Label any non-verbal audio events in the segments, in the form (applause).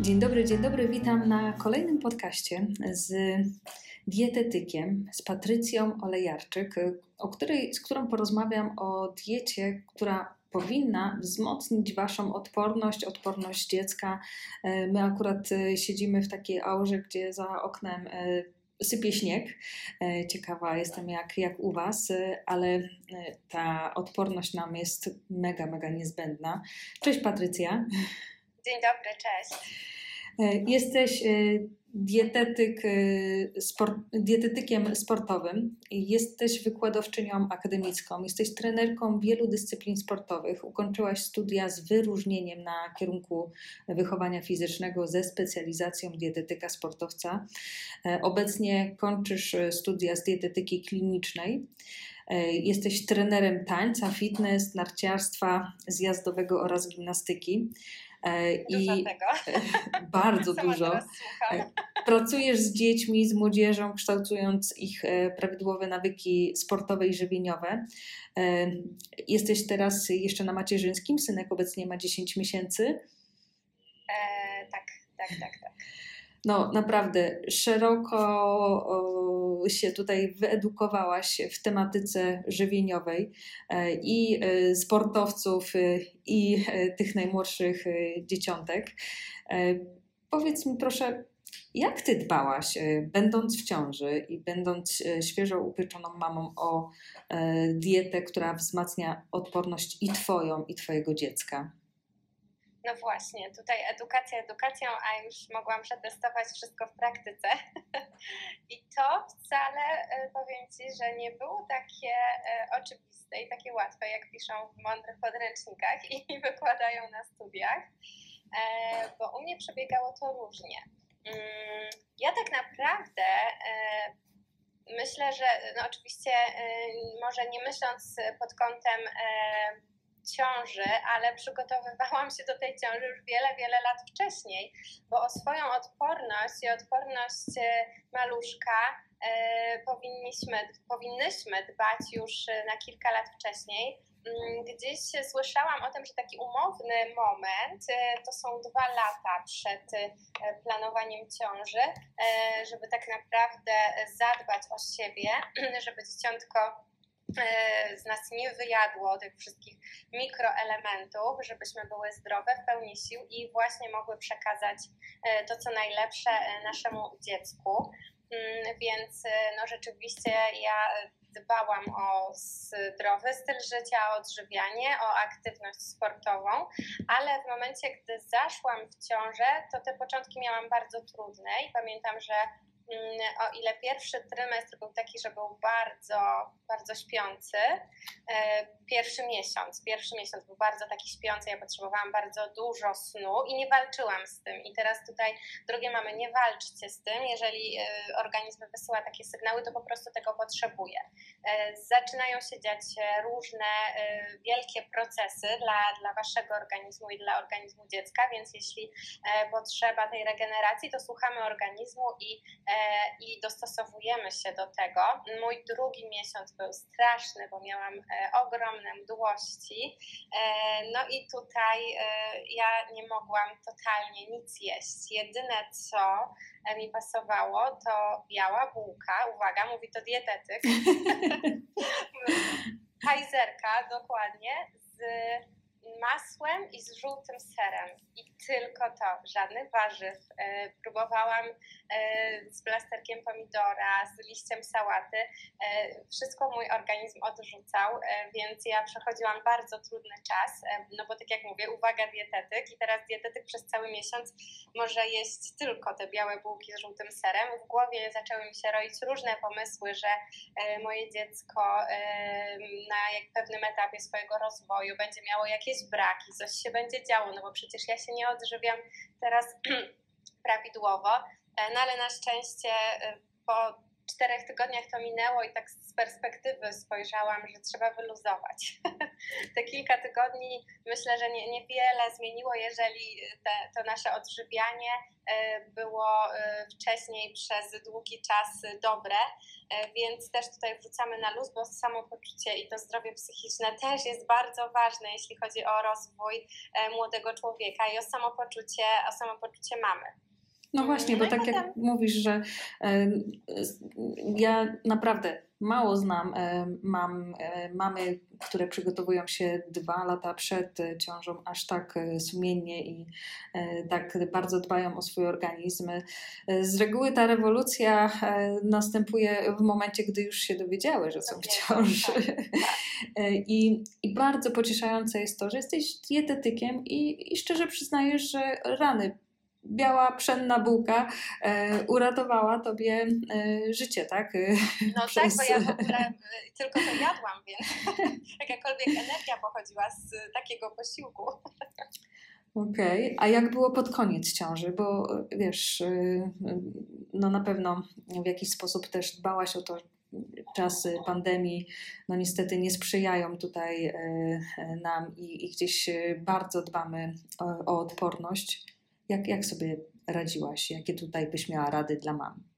Dzień dobry, dzień dobry. Witam na kolejnym podcaście z dietetykiem, z Patrycją Olejarczyk, o której, z którą porozmawiam o diecie, która powinna wzmocnić Waszą odporność, odporność dziecka. My akurat siedzimy w takiej aurze, gdzie za oknem sypie śnieg. Ciekawa jestem, jak, jak u Was, ale ta odporność nam jest mega, mega niezbędna. Cześć Patrycja. Dzień dobry, cześć. E, jesteś e, dietetyk, e, sport, dietetykiem sportowym, jesteś wykładowczynią akademicką, jesteś trenerką wielu dyscyplin sportowych, ukończyłaś studia z wyróżnieniem na kierunku wychowania fizycznego ze specjalizacją dietetyka sportowca. Obecnie kończysz studia z dietetyki klinicznej. Jesteś trenerem tańca, fitness, narciarstwa zjazdowego oraz gimnastyki. E, dużo I tego. bardzo (laughs) dużo. E, pracujesz z dziećmi, z młodzieżą, kształtując ich e, prawidłowe nawyki sportowe i żywieniowe. Jesteś teraz jeszcze na macierzyńskim, synek obecnie ma 10 miesięcy. E, tak, tak, tak, tak no naprawdę szeroko się tutaj wyedukowałaś w tematyce żywieniowej e, i e, sportowców, e, i tych najmłodszych dzieciątek. Powiedz mi proszę, jak ty dbałaś, będąc w ciąży i będąc świeżo upieczoną mamą, o dietę, która wzmacnia odporność i twoją, i twojego dziecka? No właśnie, tutaj edukacja edukacją, a już mogłam przetestować wszystko w praktyce. (laughs) I to wcale, e, powiem Ci, że nie było takie e, oczywiste i takie łatwe, jak piszą w mądrych podręcznikach i (laughs) wykładają na studiach, e, bo u mnie przebiegało to różnie. Mm, ja tak naprawdę myślę, że no oczywiście może nie myśląc pod kątem ciąży, ale przygotowywałam się do tej ciąży już wiele, wiele lat wcześniej, bo o swoją odporność i odporność e, maluszka e, powinniśmy, powinnyśmy dbać już na kilka lat wcześniej. Mm, gdzieś słyszałam o tym, że taki umowny moment e, to są dwa lata przed planowaniem ciąży, żeby tak naprawdę zadbać o siebie, (clears throat) żeby dzieciątko E, z nas nie wyjadło tych wszystkich mikroelementów, żebyśmy były zdrowe w pełni sił i właśnie mogły przekazać e, to, co najlepsze e, naszemu dziecku. Mm, więc no rzeczywiście ja dbałam o zdrowy styl życia, o odżywianie, o aktywność sportową, ale w momencie, gdy zaszłam w ciążę, to te początki miałam bardzo trudne i pamiętam, że o ile pierwszy trymestr był taki, że był bardzo, bardzo śpiący, e, pierwszy miesiąc, pierwszy miesiąc był bardzo taki śpiący, ja potrzebowałam bardzo dużo snu i nie walczyłam z tym. I teraz tutaj, drogie mamy, nie walczcie z tym, jeżeli e, organizm wysyła takie sygnały, to po prostu tego potrzebuje. E, zaczynają się dziać różne wielkie procesy dla, dla waszego organizmu i dla organizmu dziecka, więc jeśli potrzeba tej regeneracji, to słuchamy organizmu i i dostosowujemy się do tego. Mój drugi miesiąc był straszny, bo miałam e, ogromne mdłości. E, no i tutaj ja nie mogłam totalnie nic jeść. Jedyne co mi pasowało to biała bułka. Uwaga, mówi to dietetyk. (laughs) Kajzerka dokładnie z masłem i z żółtym serem. I tylko to, żadnych warzyw. E, próbowałam e, z plasterkiem pomidora, z liściem sałaty. E, wszystko mój organizm odrzucał, więc ja przechodziłam bardzo trudny czas, no bo tak jak mówię, uwaga dietetyk i teraz dietetyk przez cały miesiąc może jeść tylko te białe bułki z żółtym serem. W głowie zaczęły mi się roić różne pomysły, że moje dziecko na jak pewnym etapie swojego rozwoju będzie miało jakieś braki, coś się będzie działo, no bo przecież ja się nie odżywiam teraz (clears throat) prawidłowo, e, no ale na szczęście e, po czterech tygodniach to minęło i tak z perspektywy spojrzałam, że trzeba wyluzować. (laughs) te kilka tygodni myślę, że nie, niewiele zmieniło, jeżeli te, to nasze odżywianie e, było e, wcześniej przez długi czas dobre, e, więc też tutaj wrzucamy na luz, bo samopoczucie i to zdrowie psychiczne też jest bardzo ważne, jeśli chodzi o rozwój młodego człowieka i o samopoczucie, o samopoczucie mamy. No właśnie, bo no tak jak mówisz, że ja naprawdę mało znam mam, e, mamy, które przygotowują się dwa lata przed ciążą, aż tak e, sumiennie i e, tak bardzo dbają o swój organizm. Z reguły ta rewolucja następuje w momencie, gdy już się dowiedziały, że są w ciąży. Tak, tak. (laughs) I, I bardzo pocieszające jest to, że jesteś dietetykiem i, i szczerze przyznajesz, że rany biała pszenna bułka e, uratowała tobie e, życie, tak? No Przez... tak, bo ja w ogóle e, tylko to jadłam, więc (laughs) jakakolwiek energia pochodziła z takiego posiłku. Okej, okay. a jak było pod koniec ciąży? Bo wiesz, no na pewno w jakiś sposób też dbałaś o to, czasy pandemii, no niestety nie sprzyjają tutaj nam i, i gdzieś bardzo dbamy o, o odporność. Jak, jak sobie radziłaś? Jakie tutaj byś miała rady dla mam?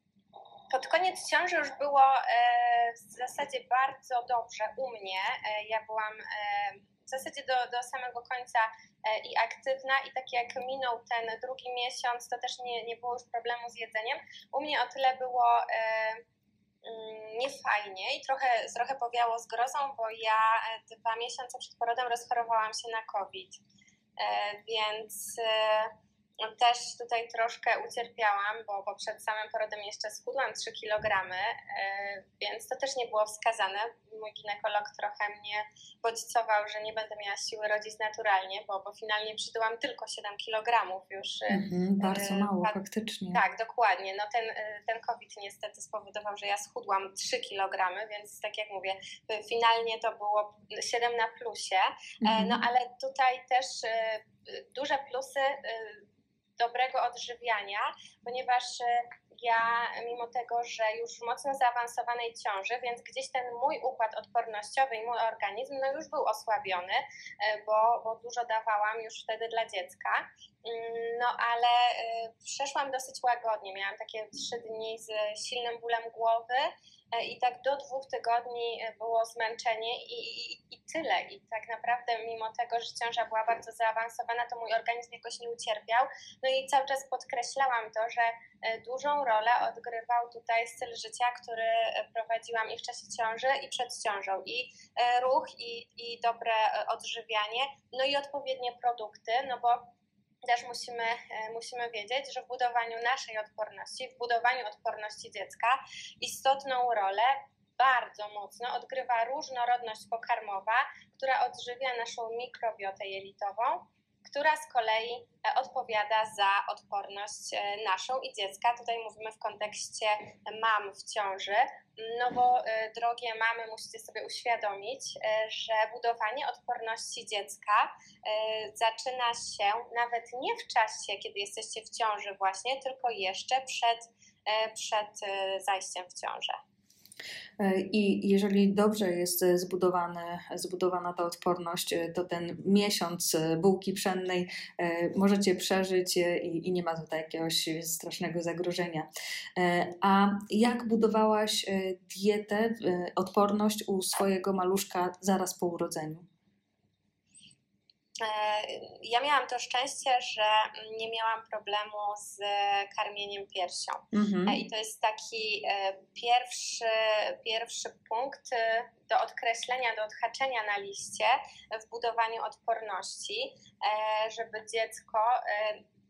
Pod koniec ciąży już było e, w zasadzie bardzo dobrze u mnie. E, ja byłam e, w zasadzie do, do samego końca i aktywna i tak jak minął ten drugi miesiąc, to też nie, nie było już problemu z jedzeniem. U mnie o tyle było mm, niefajnie i trochę, trochę powiało z grozą, bo ja dwa miesiące przed porodem rozchorowałam się na COVID. Więc też tutaj troszkę ucierpiałam, bo, bo przed samym porodem jeszcze schudłam 3 kg, e, więc to też nie było wskazane. Mój ginekolog trochę mnie bodźcował, że nie będę miała siły rodzić naturalnie, bo, bo finalnie przytyłam tylko 7 kg już. Mhm, bardzo mało, faktycznie. Tak, dokładnie. No ten, e, ten COVID niestety spowodował, że ja schudłam 3 kg, więc tak jak mówię, finalnie to było 7 na plusie. Mhm. No ale tutaj też duże plusy dobrego odżywiania, ponieważ e, ja, mimo tego, że już w mocno zaawansowanej ciąży, więc gdzieś ten mój układ odpornościowy i mój organizm no już był osłabiony, e, bo, bo dużo dawałam już wtedy dla dziecka. Mm, no ale e, przeszłam dosyć łagodnie. Miałam takie trzy dni z silnym bólem głowy i tak do dwóch tygodni było zmęczenie i, i, i tyle. I tak naprawdę, mimo tego, że ciąża była bardzo zaawansowana, to mój organizm jakoś nie ucierpiał. No i cały czas podkreślałam to, że e, dużą rolę odgrywał tutaj styl życia, który e, prowadziłam i w czasie ciąży, i przed ciążą. I e, ruch, i, i dobre odżywianie, no i odpowiednie produkty, no bo też musimy, musimy wiedzieć, że w budowaniu naszej odporności, w budowaniu odporności dziecka istotną rolę bardzo mocno odgrywa różnorodność pokarmowa, która odżywia naszą mikrobiotę jelitową, która z kolei e, odpowiada za odporność e, naszą i dziecka. Tutaj mówimy w kontekście mam w ciąży, no bo e, drogie mamy, musicie sobie uświadomić, że budowanie odporności dziecka zaczyna się nawet nie w czasie, kiedy jesteście w ciąży właśnie, tylko jeszcze przed, przed zajściem w ciążę. E, I jeżeli dobrze jest zbudowane, zbudowana ta odporność, e, to ten miesiąc e, bułki pszennej możecie przeżyć i, i nie ma tutaj jakiegoś strasznego zagrożenia. A jak budowałaś dietę, odporność u swojego maluszka zaraz po urodzeniu? E, ja miałam to szczęście, że nie miałam problemu z karmieniem piersią. Mhm. E, I to jest taki e, pierwszy, pierwszy punkt do odkreślenia, do odhaczenia na liście w budowaniu odporności, żeby dziecko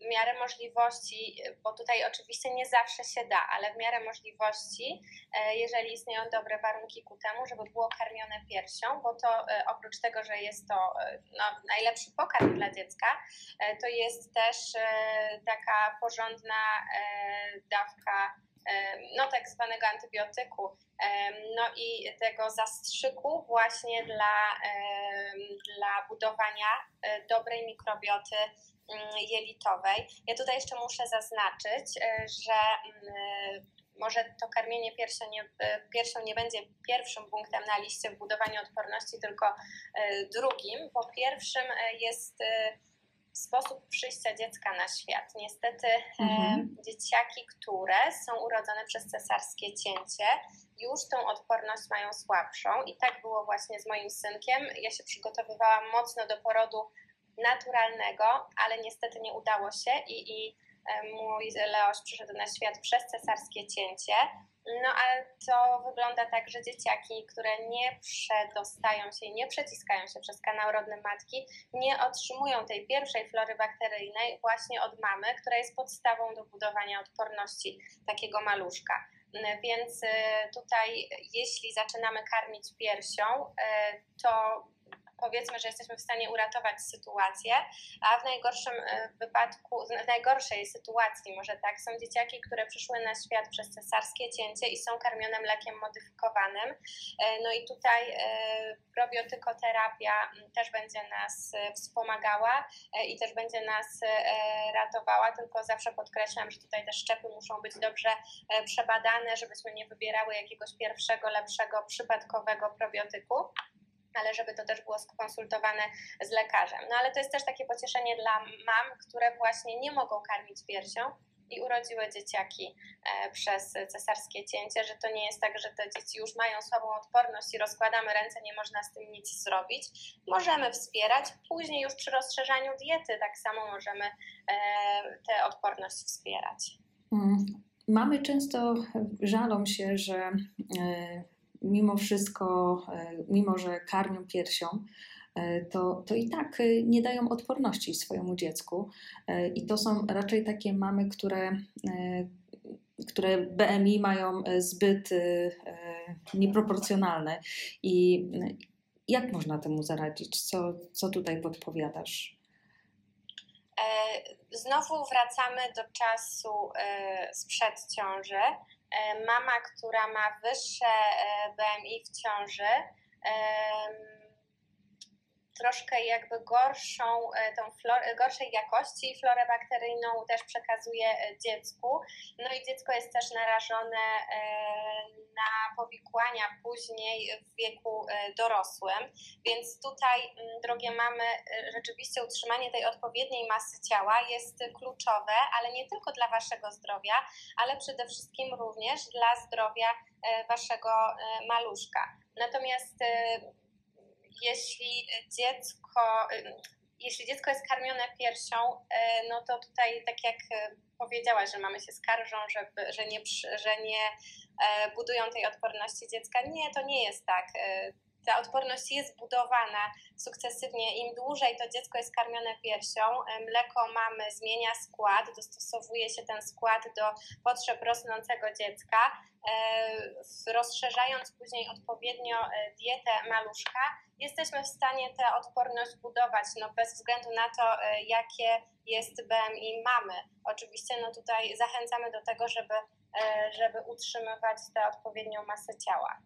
w miarę możliwości, bo tutaj oczywiście nie zawsze się da, ale w miarę możliwości, e, jeżeli istnieją dobre warunki ku temu, żeby było karmione piersią, bo to e, oprócz tego, że jest to e, no, najlepszy pokarm dla dziecka, to jest też taka porządna dawka no, tak zwanego antybiotyku, no i tego zastrzyku właśnie dla, dla budowania dobrej mikrobioty Mm, jelitowej. Ja tutaj jeszcze muszę zaznaczyć, e, że mm, może to karmienie piersią nie, piersią nie będzie pierwszym punktem na liście w budowaniu odporności, tylko drugim. Po pierwszym jest sposób przyjścia dziecka na świat. Niestety mhm. dzieciaki, które są urodzone przez cesarskie cięcie, już tą odporność mają słabszą i tak było właśnie z moim synkiem. Ja się przygotowywałam mocno do porodu naturalnego, ale niestety nie udało się i, i mój Leoś przyszedł na świat przez cesarskie cięcie. No ale to wygląda tak, że dzieciaki, które nie przedostają się, nie przeciskają się przez kanał rodny matki, nie otrzymują tej pierwszej flory bakteryjnej właśnie od mamy, która jest podstawą do budowania odporności takiego maluszka. Więc y, tutaj, jeśli zaczynamy karmić piersią, y, to powiedzmy, że jesteśmy w stanie uratować sytuację, a w najgorszym e, wypadku, w najgorszej sytuacji może tak, są dzieciaki, które przyszły na świat przez cesarskie cięcie i są karmione mlekiem modyfikowanym. E, no i tutaj e, probiotykoterapia też będzie nas wspomagała i też będzie nas ratowała, tylko zawsze podkreślam, że tutaj te szczepy muszą być dobrze przebadane, żebyśmy nie wybierały jakiegoś pierwszego, lepszego, przypadkowego probiotyku ale żeby to też było skonsultowane z lekarzem. No ale to jest też takie pocieszenie dla mam, które właśnie nie mogą karmić piersią i urodziły dzieciaki e, przez cesarskie cięcie, że to nie jest tak, że te dzieci już mają słabą odporność i rozkładamy ręce, nie można z tym nic zrobić. Możemy wspierać, później już przy rozszerzaniu diety tak samo możemy e, tę odporność wspierać. Mm. Mamy często żalą się, że e, mimo wszystko, e, mimo że karmią piersią, e, to, to i tak e, nie dają odporności swojemu dziecku. I to są raczej takie mamy, które, które BMI mają zbyt nieproporcjonalne. I jak można temu zaradzić? Co, co tutaj podpowiadasz? Znowu wracamy do czasu sprzed ciąży mama, która ma wyższe e, BMI w ciąży, troszkę jakby gorszą, e, tą florę, gorszej jakości florę bakteryjną też przekazuje e, dziecku. No i dziecko jest też narażone e, na powikłania później w wieku dorosłym. Więc tutaj, drogie mamy, rzeczywiście utrzymanie tej odpowiedniej masy ciała jest kluczowe, ale nie tylko dla waszego zdrowia, ale przede wszystkim również dla zdrowia waszego maluszka. Natomiast jeśli dziecko, jeśli dziecko jest karmione piersią, e, no to tutaj tak jak e, powiedziałaś, że mamy się skarżą, żeby, że, nie, że nie e, budują tej odporności dziecka. Nie, to nie jest tak ta odporność jest budowana sukcesywnie. Im dłużej to dziecko jest karmione piersią, mleko mamy zmienia skład, dostosowuje się ten skład do potrzeb rosnącego dziecka, rozszerzając później odpowiednio dietę maluszka, jesteśmy w stanie tę odporność budować, no bez względu na to, e, jakie jest BMI mamy. Oczywiście no tutaj zachęcamy do tego, żeby, e, żeby utrzymywać tę odpowiednią masę ciała.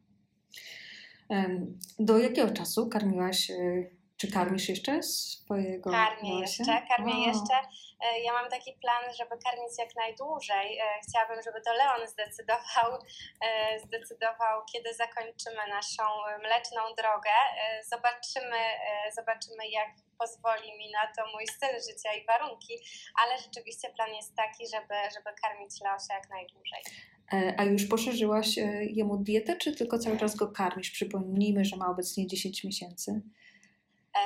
Do jakiego czasu karmiłaś, e, czy karmisz jeszcze swojego Karmię jeszcze, karmię o. jeszcze. Ja mam taki plan, żeby karmić jak najdłużej. Chciałabym, żeby to Leon zdecydował, zdecydował, kiedy zakończymy naszą mleczną drogę. Zobaczymy, zobaczymy jak pozwoli mi na to mój styl życia i warunki, ale rzeczywiście plan jest taki, żeby, żeby karmić Leosia jak najdłużej. E, a już poszerzyłaś e, jemu dietę, czy tylko cały czas go karmisz? Przypomnijmy, że ma obecnie 10 miesięcy. E,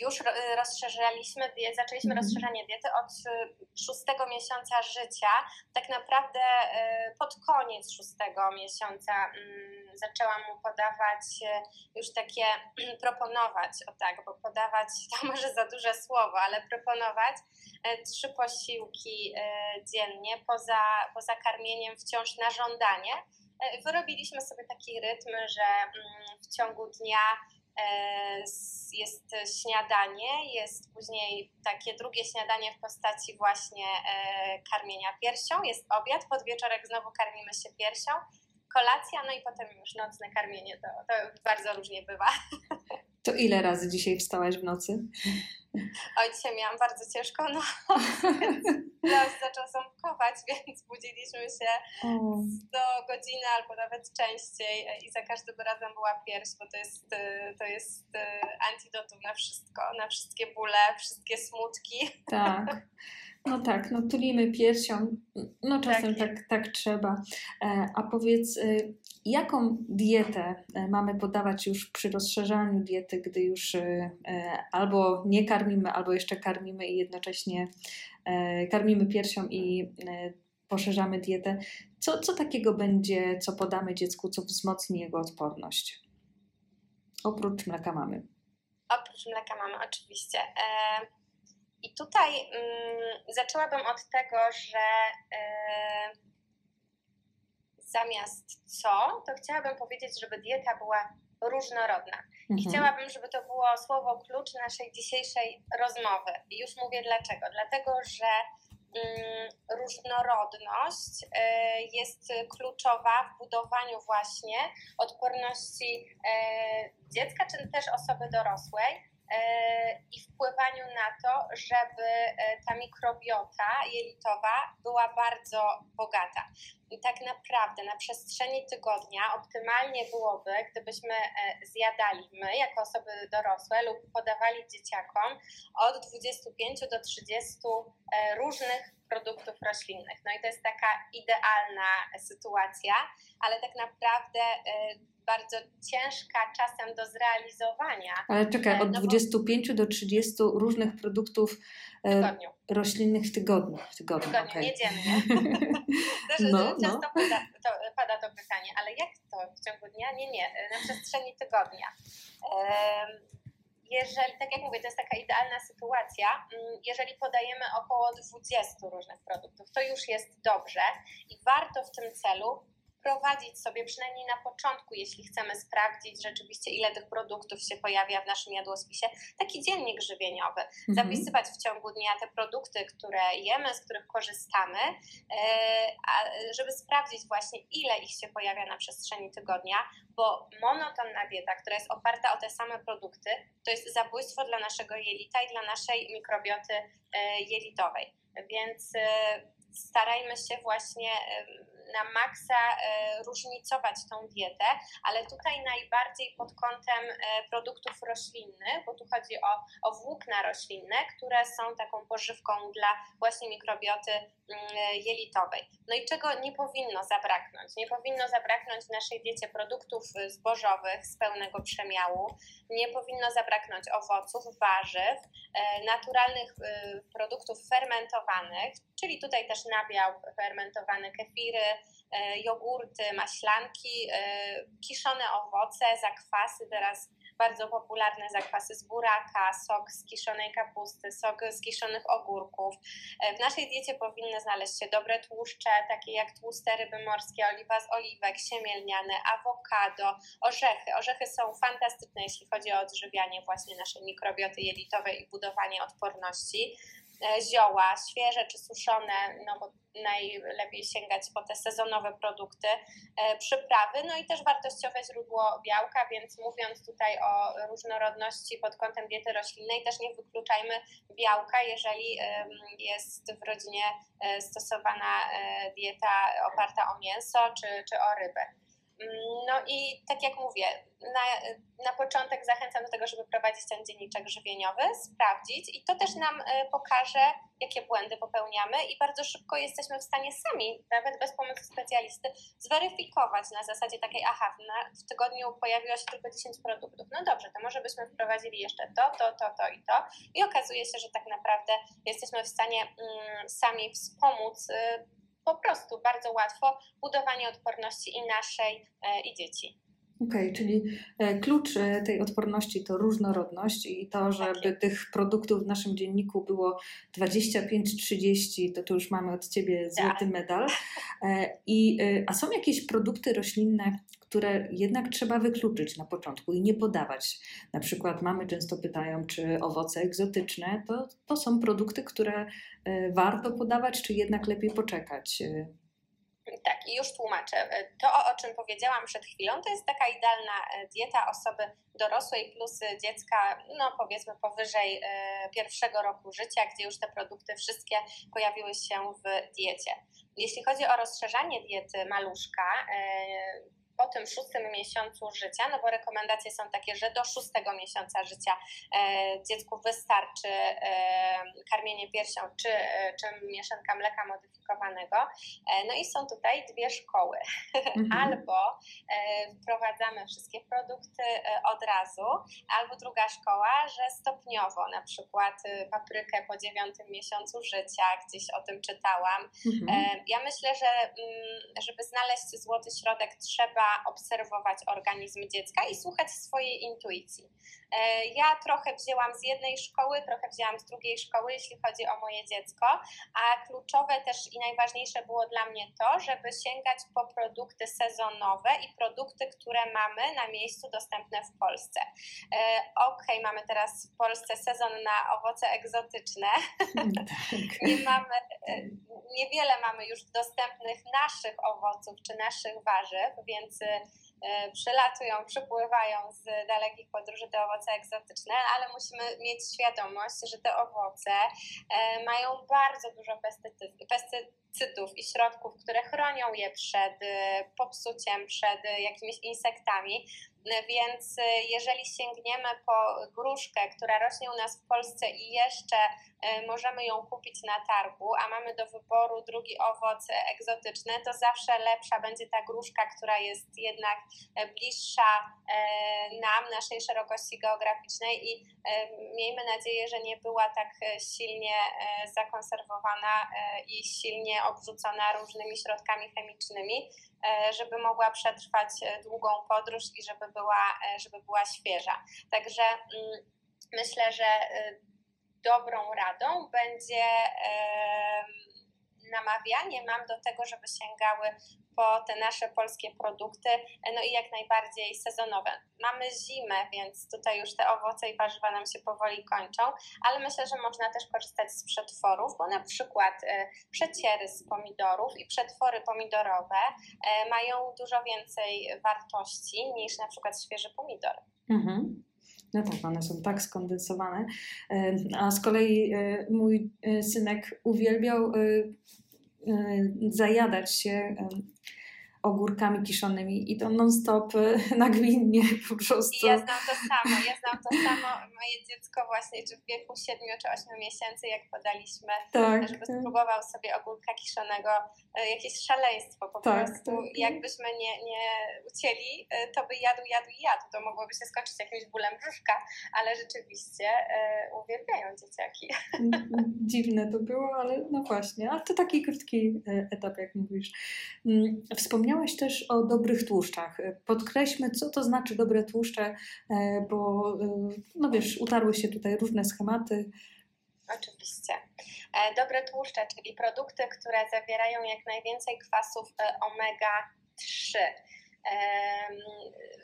już rozszerzaliśmy, zaczęliśmy mhm. rozszerzanie diety od szóstego miesiąca życia. Tak naprawdę pod koniec szóstego miesiąca mm, zaczęłam mu podawać już takie, (clears throat) proponować, o tak, bo podawać (laughs) to może za duże słowo, ale proponować trzy posiłki dziennie poza, poza karmieniem wciąż na żądanie. Wyrobiliśmy sobie taki rytm, że mm, w ciągu dnia E, jest śniadanie, jest później takie drugie śniadanie w postaci właśnie e, karmienia piersią, jest obiad, podwieczorek znowu karmimy się piersią, kolacja, no i potem już nocne karmienie, to, to bardzo różnie bywa. To ile razy dzisiaj wstałaś w nocy? (laughs) Oj, dzisiaj miałam bardzo ciężką noc, więc (laughs) zaczął ząbkować, (laughs) więc budziliśmy się do godziny albo nawet częściej i za każdym razem była pierś, bo to jest, to jest antidotum na wszystko, na wszystkie bóle, wszystkie smutki. Tak. No tak, no tulimy piersią, no czasem tak, tak, tak trzeba. E, a powiedz, y, jaką dietę e, mamy podawać już przy rozszerzaniu diety, gdy już y, e, albo nie karmimy, albo jeszcze karmimy i jednocześnie karmimy piersią i poszerzamy dietę? Co, co takiego będzie, co podamy dziecku, co wzmocni jego odporność? Oprócz mleka mamy. Oprócz mleka mamy, oczywiście. I tutaj mm, zaczęłabym od tego, że yy, zamiast co, to chciałabym powiedzieć, żeby dieta była różnorodna. Mhm. I chciałabym, żeby to było słowo klucz naszej dzisiejszej rozmowy. I już mówię dlaczego. Dlatego, że mm, różnorodność y, jest kluczowa w budowaniu właśnie odporności y, dziecka, czy też osoby dorosłej i wpływaniu na to, żeby e, ta mikrobiota jelitowa była bardzo bogata. I tak naprawdę na przestrzeni tygodnia optymalnie byłoby, gdybyśmy e, zjadali my, jako osoby dorosłe, lub podawali dzieciakom od 25 do 30 różnych produktów roślinnych. No i to jest taka idealna sytuacja, ale tak naprawdę bardzo ciężka czasem do zrealizowania. Ale czekaj, od no 25 bo... do 30 różnych produktów e, roślinnych w tygodniu. W tygodniu, tygodniu okay. nie dziennie. (laughs) Też no, często no. Pada, to, pada to pytanie, ale jak to w ciągu dnia? Nie, nie, na przestrzeni tygodnia. Jeżeli, tak jak mówię, to jest taka idealna sytuacja, mm, jeżeli podajemy około 20 różnych produktów, to już jest dobrze i warto w tym celu wprowadzić sobie przynajmniej na początku, jeśli chcemy sprawdzić rzeczywiście, ile tych produktów się pojawia w naszym jadłospisie, taki dziennik żywieniowy. Mhm. Zapisywać w ciągu dnia te produkty, które jemy, z których korzystamy, e, żeby sprawdzić właśnie, ile ich się pojawia na przestrzeni tygodnia, bo monotonna dieta, która jest oparta o te same produkty, to jest zabójstwo dla naszego jelita i dla naszej mikrobioty e, jelitowej. Więc e, starajmy się właśnie na maksa e, różnicować tą dietę, ale tutaj najbardziej pod kątem e, produktów roślinnych, bo tu chodzi o, o włókna roślinne, które są taką pożywką dla właśnie mikrobioty mm, jelitowej. No i czego nie powinno zabraknąć? Nie powinno zabraknąć w naszej diecie produktów zbożowych z pełnego przemiału, nie powinno zabraknąć owoców, warzyw, e, naturalnych produktów fermentowanych, czyli tutaj też nabiał fermentowane kefiry, jogurty, maślanki, e, kiszone owoce, zakwasy, teraz bardzo popularne zakwasy z buraka, sok z kiszonej kapusty, sok z kiszonych ogórków. E, w naszej diecie powinny znaleźć się dobre tłuszcze, takie jak tłuste ryby morskie, oliwa z oliwek, siemielniane, awokado, orzechy. Orzechy są fantastyczne, jeśli chodzi o odżywianie właśnie naszej mikrobioty jelitowej i budowanie odporności. E, zioła, świeże czy suszone, no bo najlepiej sięgać po te sezonowe produkty, e, przyprawy, no i też wartościowe źródło białka, więc mówiąc tutaj o różnorodności pod kątem diety roślinnej, też nie wykluczajmy białka, jeżeli jest w rodzinie e, stosowana dieta oparta o mięso czy, czy o rybę. No i tak jak mówię, na, na początek zachęcam do tego, żeby prowadzić ten dzienniczek żywieniowy, sprawdzić i to też nam e, pokaże, jakie błędy popełniamy i bardzo szybko jesteśmy w stanie sami, nawet bez pomocy specjalisty, zweryfikować na zasadzie takiej, aha, na, w tygodniu pojawiło się tylko 10 produktów. No dobrze, to może byśmy wprowadzili jeszcze to, to, to, to i to i okazuje się, że tak naprawdę jesteśmy w stanie mm, sami wspomóc y, po prostu bardzo łatwo budowanie odporności i naszej, e, i dzieci. Okej, okay, czyli e, klucz e, tej odporności to różnorodność i to, tak żeby tak tych produktów w naszym dzienniku było 25-30, to tu już mamy od Ciebie złoty tak. medal. I, a są jakieś produkty roślinne, które jednak trzeba wykluczyć na początku i nie podawać. Na przykład mamy często pytają, czy owoce egzotyczne to, to są produkty, które e, warto podawać, czy jednak lepiej poczekać? Tak, i już tłumaczę. To, o czym powiedziałam przed chwilą, to jest taka idealna e, dieta osoby dorosłej plus dziecka, no powiedzmy powyżej e, pierwszego roku życia, gdzie już te produkty wszystkie pojawiły się w diecie. Jeśli chodzi o rozszerzanie diety maluszka, e, po tym szóstym miesiącu życia, no bo rekomendacje są takie, że do szóstego miesiąca życia e, dziecku wystarczy e, karmienie piersią czy, e, czy mieszanka mleka modyfikowanego. No i są tutaj dwie szkoły. Mhm. (laughs) albo wprowadzamy wszystkie produkty od razu, albo druga szkoła, że stopniowo, na przykład paprykę po dziewiątym miesiącu życia, gdzieś o tym czytałam. Mhm. Ja myślę, że mm, żeby znaleźć złoty środek, trzeba obserwować organizm dziecka i słuchać swojej intuicji. E, ja trochę wzięłam z jednej szkoły, trochę wzięłam z drugiej szkoły, jeśli chodzi o moje dziecko, a kluczowe też i najważniejsze było dla mnie to, żeby sięgać po produkty sezonowe i produkty, które mamy na miejscu dostępne w Polsce. E, ok, mamy teraz w Polsce sezon na owoce egzotyczne. Tak. (laughs) Nie mamy, e, niewiele mamy już dostępnych naszych owoców czy naszych warzyw, więc E, przylatują, przypływają z dalekich podróży te owoce egzotyczne, ale musimy mieć świadomość, że te owoce e, mają bardzo dużo pestycydów i środków, które chronią je przed e, popsuciem, przed jakimiś insektami. Więc jeżeli sięgniemy po gruszkę, która rośnie u nas w Polsce i jeszcze możemy ją kupić na targu, a mamy do wyboru drugi owoc egzotyczny, to zawsze lepsza będzie ta gruszka, która jest jednak E, bliższa e, nam, naszej szerokości geograficznej i e, miejmy nadzieję, że nie była tak silnie zakonserwowana i silnie obrzucona różnymi środkami chemicznymi, żeby mogła przetrwać długą podróż i żeby była, żeby była świeża. Także mm, myślę, że dobrą radą będzie namawianie mam do tego, żeby sięgały po te nasze polskie produkty, no i jak najbardziej sezonowe. Mamy zimę, więc tutaj już te owoce i warzywa nam się powoli kończą, ale myślę, że można też korzystać z przetworów, bo na przykład e, przeciery z pomidorów i przetwory pomidorowe e, mają dużo więcej wartości niż na przykład świeży pomidor. Mhm. No tak, one są tak skondensowane. E, a z kolei mój synek uwielbiał zajadać się ogórkami kiszonymi i to non-stop e, (laughs) nagminnie po prostu. I ja znam to samo, ja znam to samo. Moje dziecko właśnie, czy w wieku 7 czy 8 miesięcy, jak podaliśmy, tak, żeby tak. spróbował sobie ogórka kiszonego, e, jakieś szaleństwo po tak, prostu. Tak. Jakbyśmy nie, nie ucięli, e, to by jadł, jadł i jadł. To mogłoby się skończyć jakimś bólem brzuszka, ale rzeczywiście uwielbiają dzieciaki. (laughs) Dziwne to było, ale no właśnie. A to taki krótki etap, jak mówisz. Mm, wspomniałam Wspomniałaś też o dobrych tłuszczach. Podkreślmy, co to znaczy dobre tłuszcze, e, bo e, no wiesz, utarły się tutaj różne schematy. Oczywiście. E, dobre tłuszcze, czyli produkty, które zawierają jak najwięcej kwasów omega-3.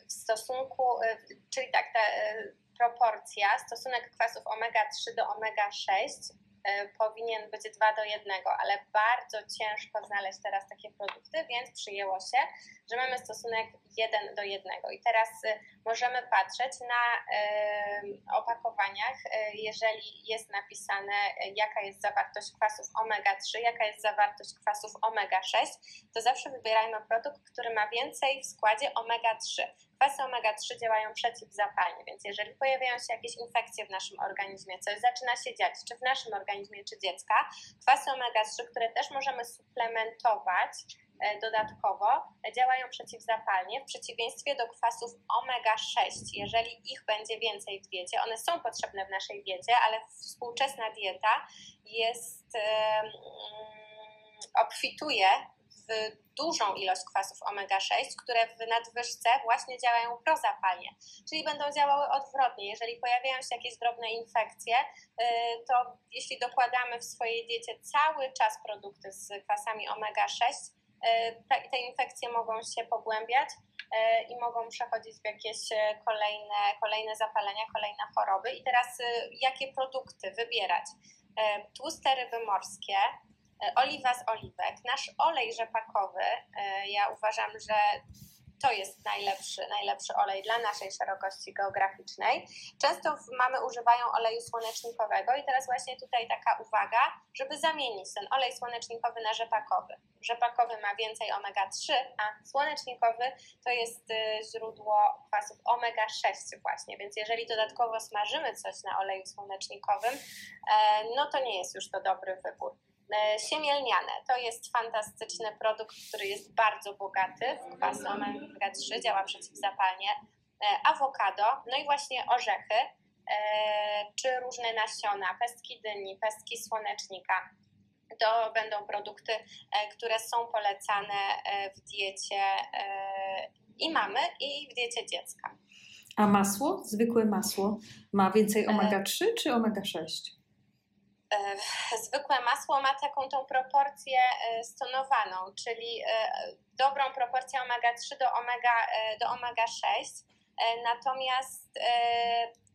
W stosunku, czyli tak, ta proporcja, stosunek kwasów omega-3 do omega-6 E, powinien być 2 do 1, ale bardzo ciężko znaleźć teraz takie produkty, więc przyjęło się, że mamy stosunek 1 do 1. I teraz y, możemy patrzeć na opakowaniach, y, jeżeli jest napisane, y, jaka jest zawartość kwasów omega-3, jaka jest zawartość kwasów omega-6, to zawsze wybierajmy produkt, który ma więcej w składzie omega-3. Kwasy omega-3 działają przeciwzapalnie, więc jeżeli pojawiają się jakieś infekcje w naszym organizmie, coś zaczyna się dziać, czy w naszym organizmie, czy dziecka, kwasy omega-3, które też możemy suplementować, E, dodatkowo działają przeciwzapalnie, w przeciwieństwie do kwasów omega-6. Jeżeli ich będzie więcej w diecie, one są potrzebne w naszej diecie, ale współczesna dieta jest, obfituje w dużą ilość kwasów omega-6, które w nadwyżce właśnie działają prozapalnie, czyli będą działały odwrotnie. Jeżeli pojawiają się jakieś drobne infekcje, y, to jeśli dokładamy w swojej diecie cały czas produkty z kwasami omega-6, E, te, te infekcje mogą się pogłębiać e, i mogą przechodzić w jakieś kolejne, kolejne zapalenia, kolejne choroby. I teraz jakie produkty wybierać? Tłuste ryby morskie, oliwa z oliwek, nasz olej rzepakowy. Ja uważam, że to jest najlepszy, najlepszy olej dla naszej szerokości geograficznej. Często mamy używają oleju słonecznikowego i teraz właśnie tutaj taka uwaga, żeby zamienić ten olej słonecznikowy na rzepakowy. Rzepakowy ma więcej omega-3, a słonecznikowy to jest y, źródło kwasów omega-6 właśnie, więc jeżeli dodatkowo smażymy coś na oleju słonecznikowym, e, no to nie jest już to dobry wybór. E, siemielniane to jest fantastyczny produkt, który jest bardzo bogaty w kwas omega-3, działa przeciwzapalnie. E, awokado, no i właśnie orzechy, e, czy różne nasiona, pestki dyni, pestki słonecznika. To będą produkty, które są polecane w diecie i mamy, i w diecie dziecka. A masło, zwykłe masło, ma więcej omega-3 czy omega-6? E, zwykłe masło ma taką tą proporcję e, stonowaną, czyli e, dobrą proporcję omega-3 do omega, do omega 6. Natomiast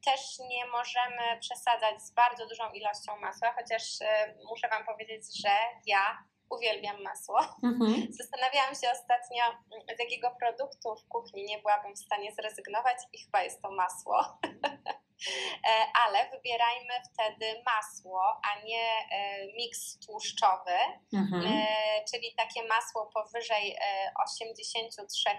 też nie możemy przesadzać z bardzo dużą ilością masła, chociaż muszę Wam powiedzieć, że ja uwielbiam masło. Mhm. (laughs) Zastanawiałam się ostatnio, z jakiego produktu w kuchni nie byłabym w stanie zrezygnować i chyba jest to masło. (laughs) E, ale wybierajmy wtedy masło, a nie e, miks tłuszczowy, mhm. E, czyli takie masło powyżej 83%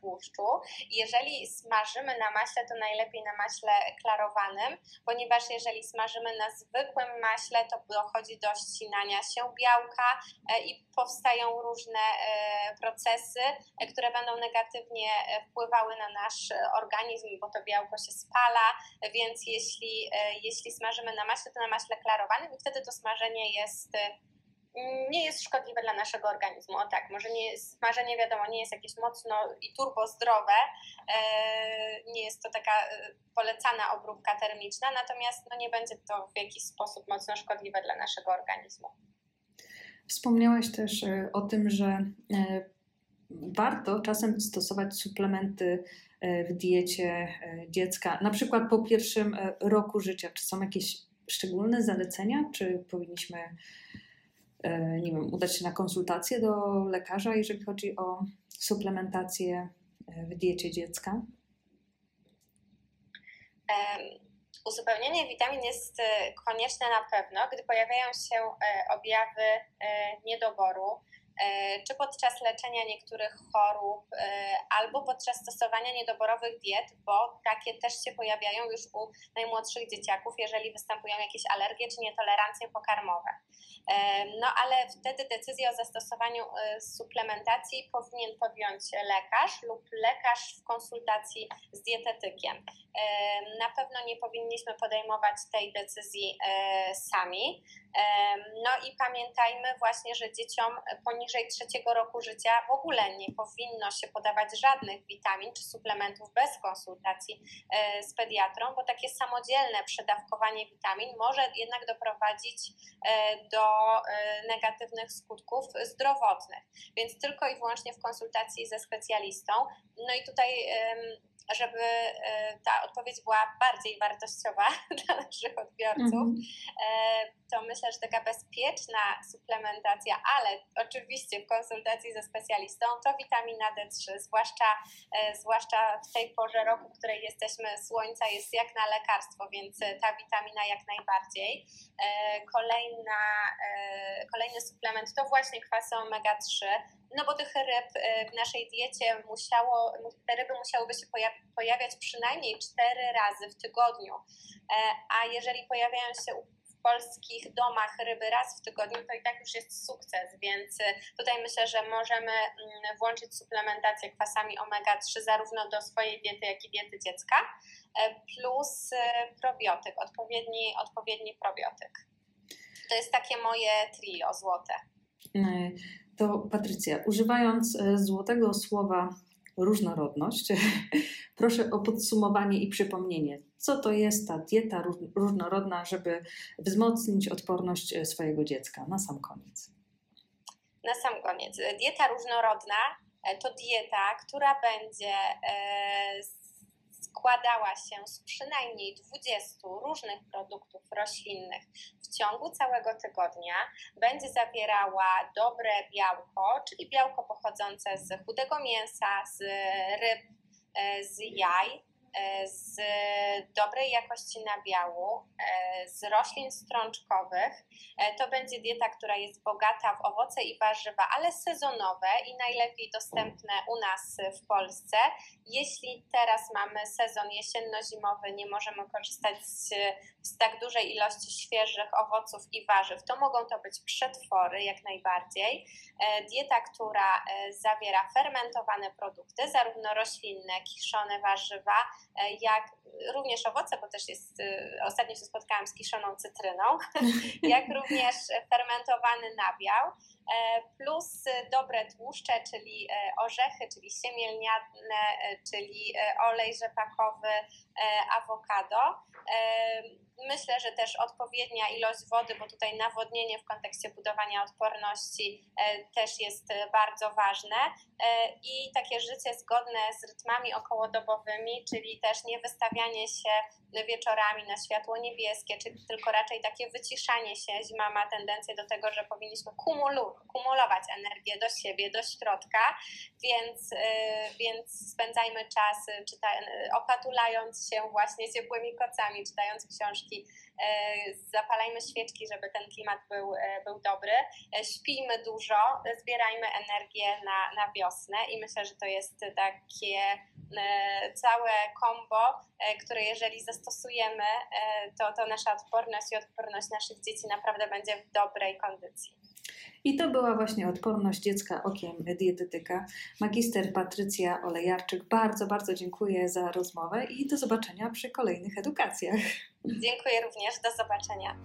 tłuszczu. Jeżeli smażymy na maśle, to najlepiej na maśle klarowanym, ponieważ jeżeli smażymy na zwykłym maśle, to dochodzi do ścinania się białka i powstają różne procesy, które będą negatywnie wpływały na nasz organizm, bo to białko się spala, więc jeśli, e, jeśli smażymy na maśle, to na maśle klarowanym i wtedy to smażenie jest e, nie jest szkodliwe dla naszego organizmu. O tak, może nie smażenie wiadomo nie jest jakieś mocno i turbo zdrowe, e, nie jest to taka polecana obróbka termiczna, natomiast no, nie będzie to w jakiś sposób mocno szkodliwe dla naszego organizmu. Wspomniałaś też o tym, że warto czasem stosować suplementy w diecie e, dziecka, na przykład po pierwszym e, roku życia? Czy są jakieś szczególne zalecenia, czy powinniśmy nie wiem, udać się na konsultację do lekarza, jeżeli chodzi o suplementację w diecie dziecka? Uzupełnienie witamin jest konieczne na pewno, gdy pojawiają się objawy niedoboru, E, czy podczas leczenia niektórych chorób, e, albo podczas stosowania niedoborowych diet, bo takie też się pojawiają już u najmłodszych dzieciaków, jeżeli występują jakieś alergie czy nietolerancje pokarmowe. E, no ale wtedy decyzję o zastosowaniu suplementacji powinien podjąć lekarz lub lekarz w konsultacji z dietetykiem. Na pewno nie powinniśmy podejmować tej decyzji sami. No i pamiętajmy właśnie, że dzieciom poniżej trzeciego roku życia w ogóle nie powinno się podawać żadnych witamin czy suplementów bez konsultacji e, z pediatrą, bo takie samodzielne przedawkowanie witamin może jednak doprowadzić e, do e, negatywnych skutków zdrowotnych. Więc tylko i wyłącznie w konsultacji ze specjalistą. No i tutaj żeby ta odpowiedź była bardziej wartościowa (laughs) dla naszych odbiorców, -hmm. to myślę, że taka bezpieczna suplementacja, ale oczywiście w konsultacji ze specjalistą, to witamina D3, zwłaszcza, e, zwłaszcza w tej porze roku, w której jesteśmy, słońca jest jak na lekarstwo, więc ta witamina jak najbardziej. Kolejna, kolejny suplement to właśnie kwasy omega-3, no bo tych ryb w naszej diecie musiało, te ryby musiałyby się pojawiać przynajmniej cztery razy w tygodniu, e, a jeżeli pojawiają się polskich domach ryby raz w tygodniu, to i tak już jest sukces, więc e, tutaj myślę, że możemy mm, włączyć suplementację kwasami omega-3 zarówno do swojej diety, jak i diety dziecka, e, plus probiotyk, odpowiedni, odpowiedni probiotyk. To jest takie moje trio złote. To Patrycja, używając złotego słowa różnorodność. (laughs) Proszę o podsumowanie i przypomnienie, co to jest ta dieta różnorodna, żeby wzmocnić odporność e, swojego dziecka na sam koniec. Na sam koniec. Dieta różnorodna e, to dieta, która będzie e, składała się z przynajmniej 20 różnych produktów roślinnych w ciągu całego tygodnia. Będzie zawierała dobre białko, czyli białko pochodzące z chudego mięsa, z ryb, e, z jaj, z dobrej jakości nabiału, e, z roślin strączkowych. E, to będzie dieta, która jest bogata w owoce i warzywa, ale sezonowe i najlepiej dostępne u nas w Polsce. Jeśli teraz mamy sezon jesienno-zimowy, nie możemy korzystać z, z tak dużej ilości świeżych owoców i warzyw, to mogą to być przetwory jak najbardziej. Dieta, która zawiera fermentowane produkty, zarówno roślinne, kiszone warzywa, E, jak również owoce, bo też jest, e, ostatnio się spotkałam z kiszoną cytryną, (laughs) jak również fermentowany nabiał, e, plus dobre tłuszcze, czyli orzechy, czyli siemielniane, czyli olej rzepakowy, awokado. Myślę, że też odpowiednia ilość wody, bo tutaj nawodnienie w kontekście budowania odporności też jest bardzo ważne i takie życie zgodne z rytmami okołodobowymi, czyli też nie wystawianie się wieczorami na światło niebieskie, czyli tylko raczej takie wyciszanie się. Zima ma tendencję do tego, że powinniśmy kumulu, kumulować energię do siebie, do środka, więc, więc spędzajmy czas czyta, opatulając się właśnie ciepłymi kocami, czytając książki, zapalajmy świeczki, żeby ten klimat był, był dobry, śpijmy dużo, zbierajmy energię na, na wiosnę i myślę, że to jest takie całe kombo, które jeżeli zastosujemy, to, to nasza odporność i odporność naszych dzieci naprawdę będzie w dobrej kondycji. I to była właśnie odporność dziecka okiem dietetyka. Magister Patrycja Olejarczyk, bardzo, bardzo dziękuję za rozmowę i do zobaczenia przy kolejnych edukacjach. Dziękuję również, do zobaczenia.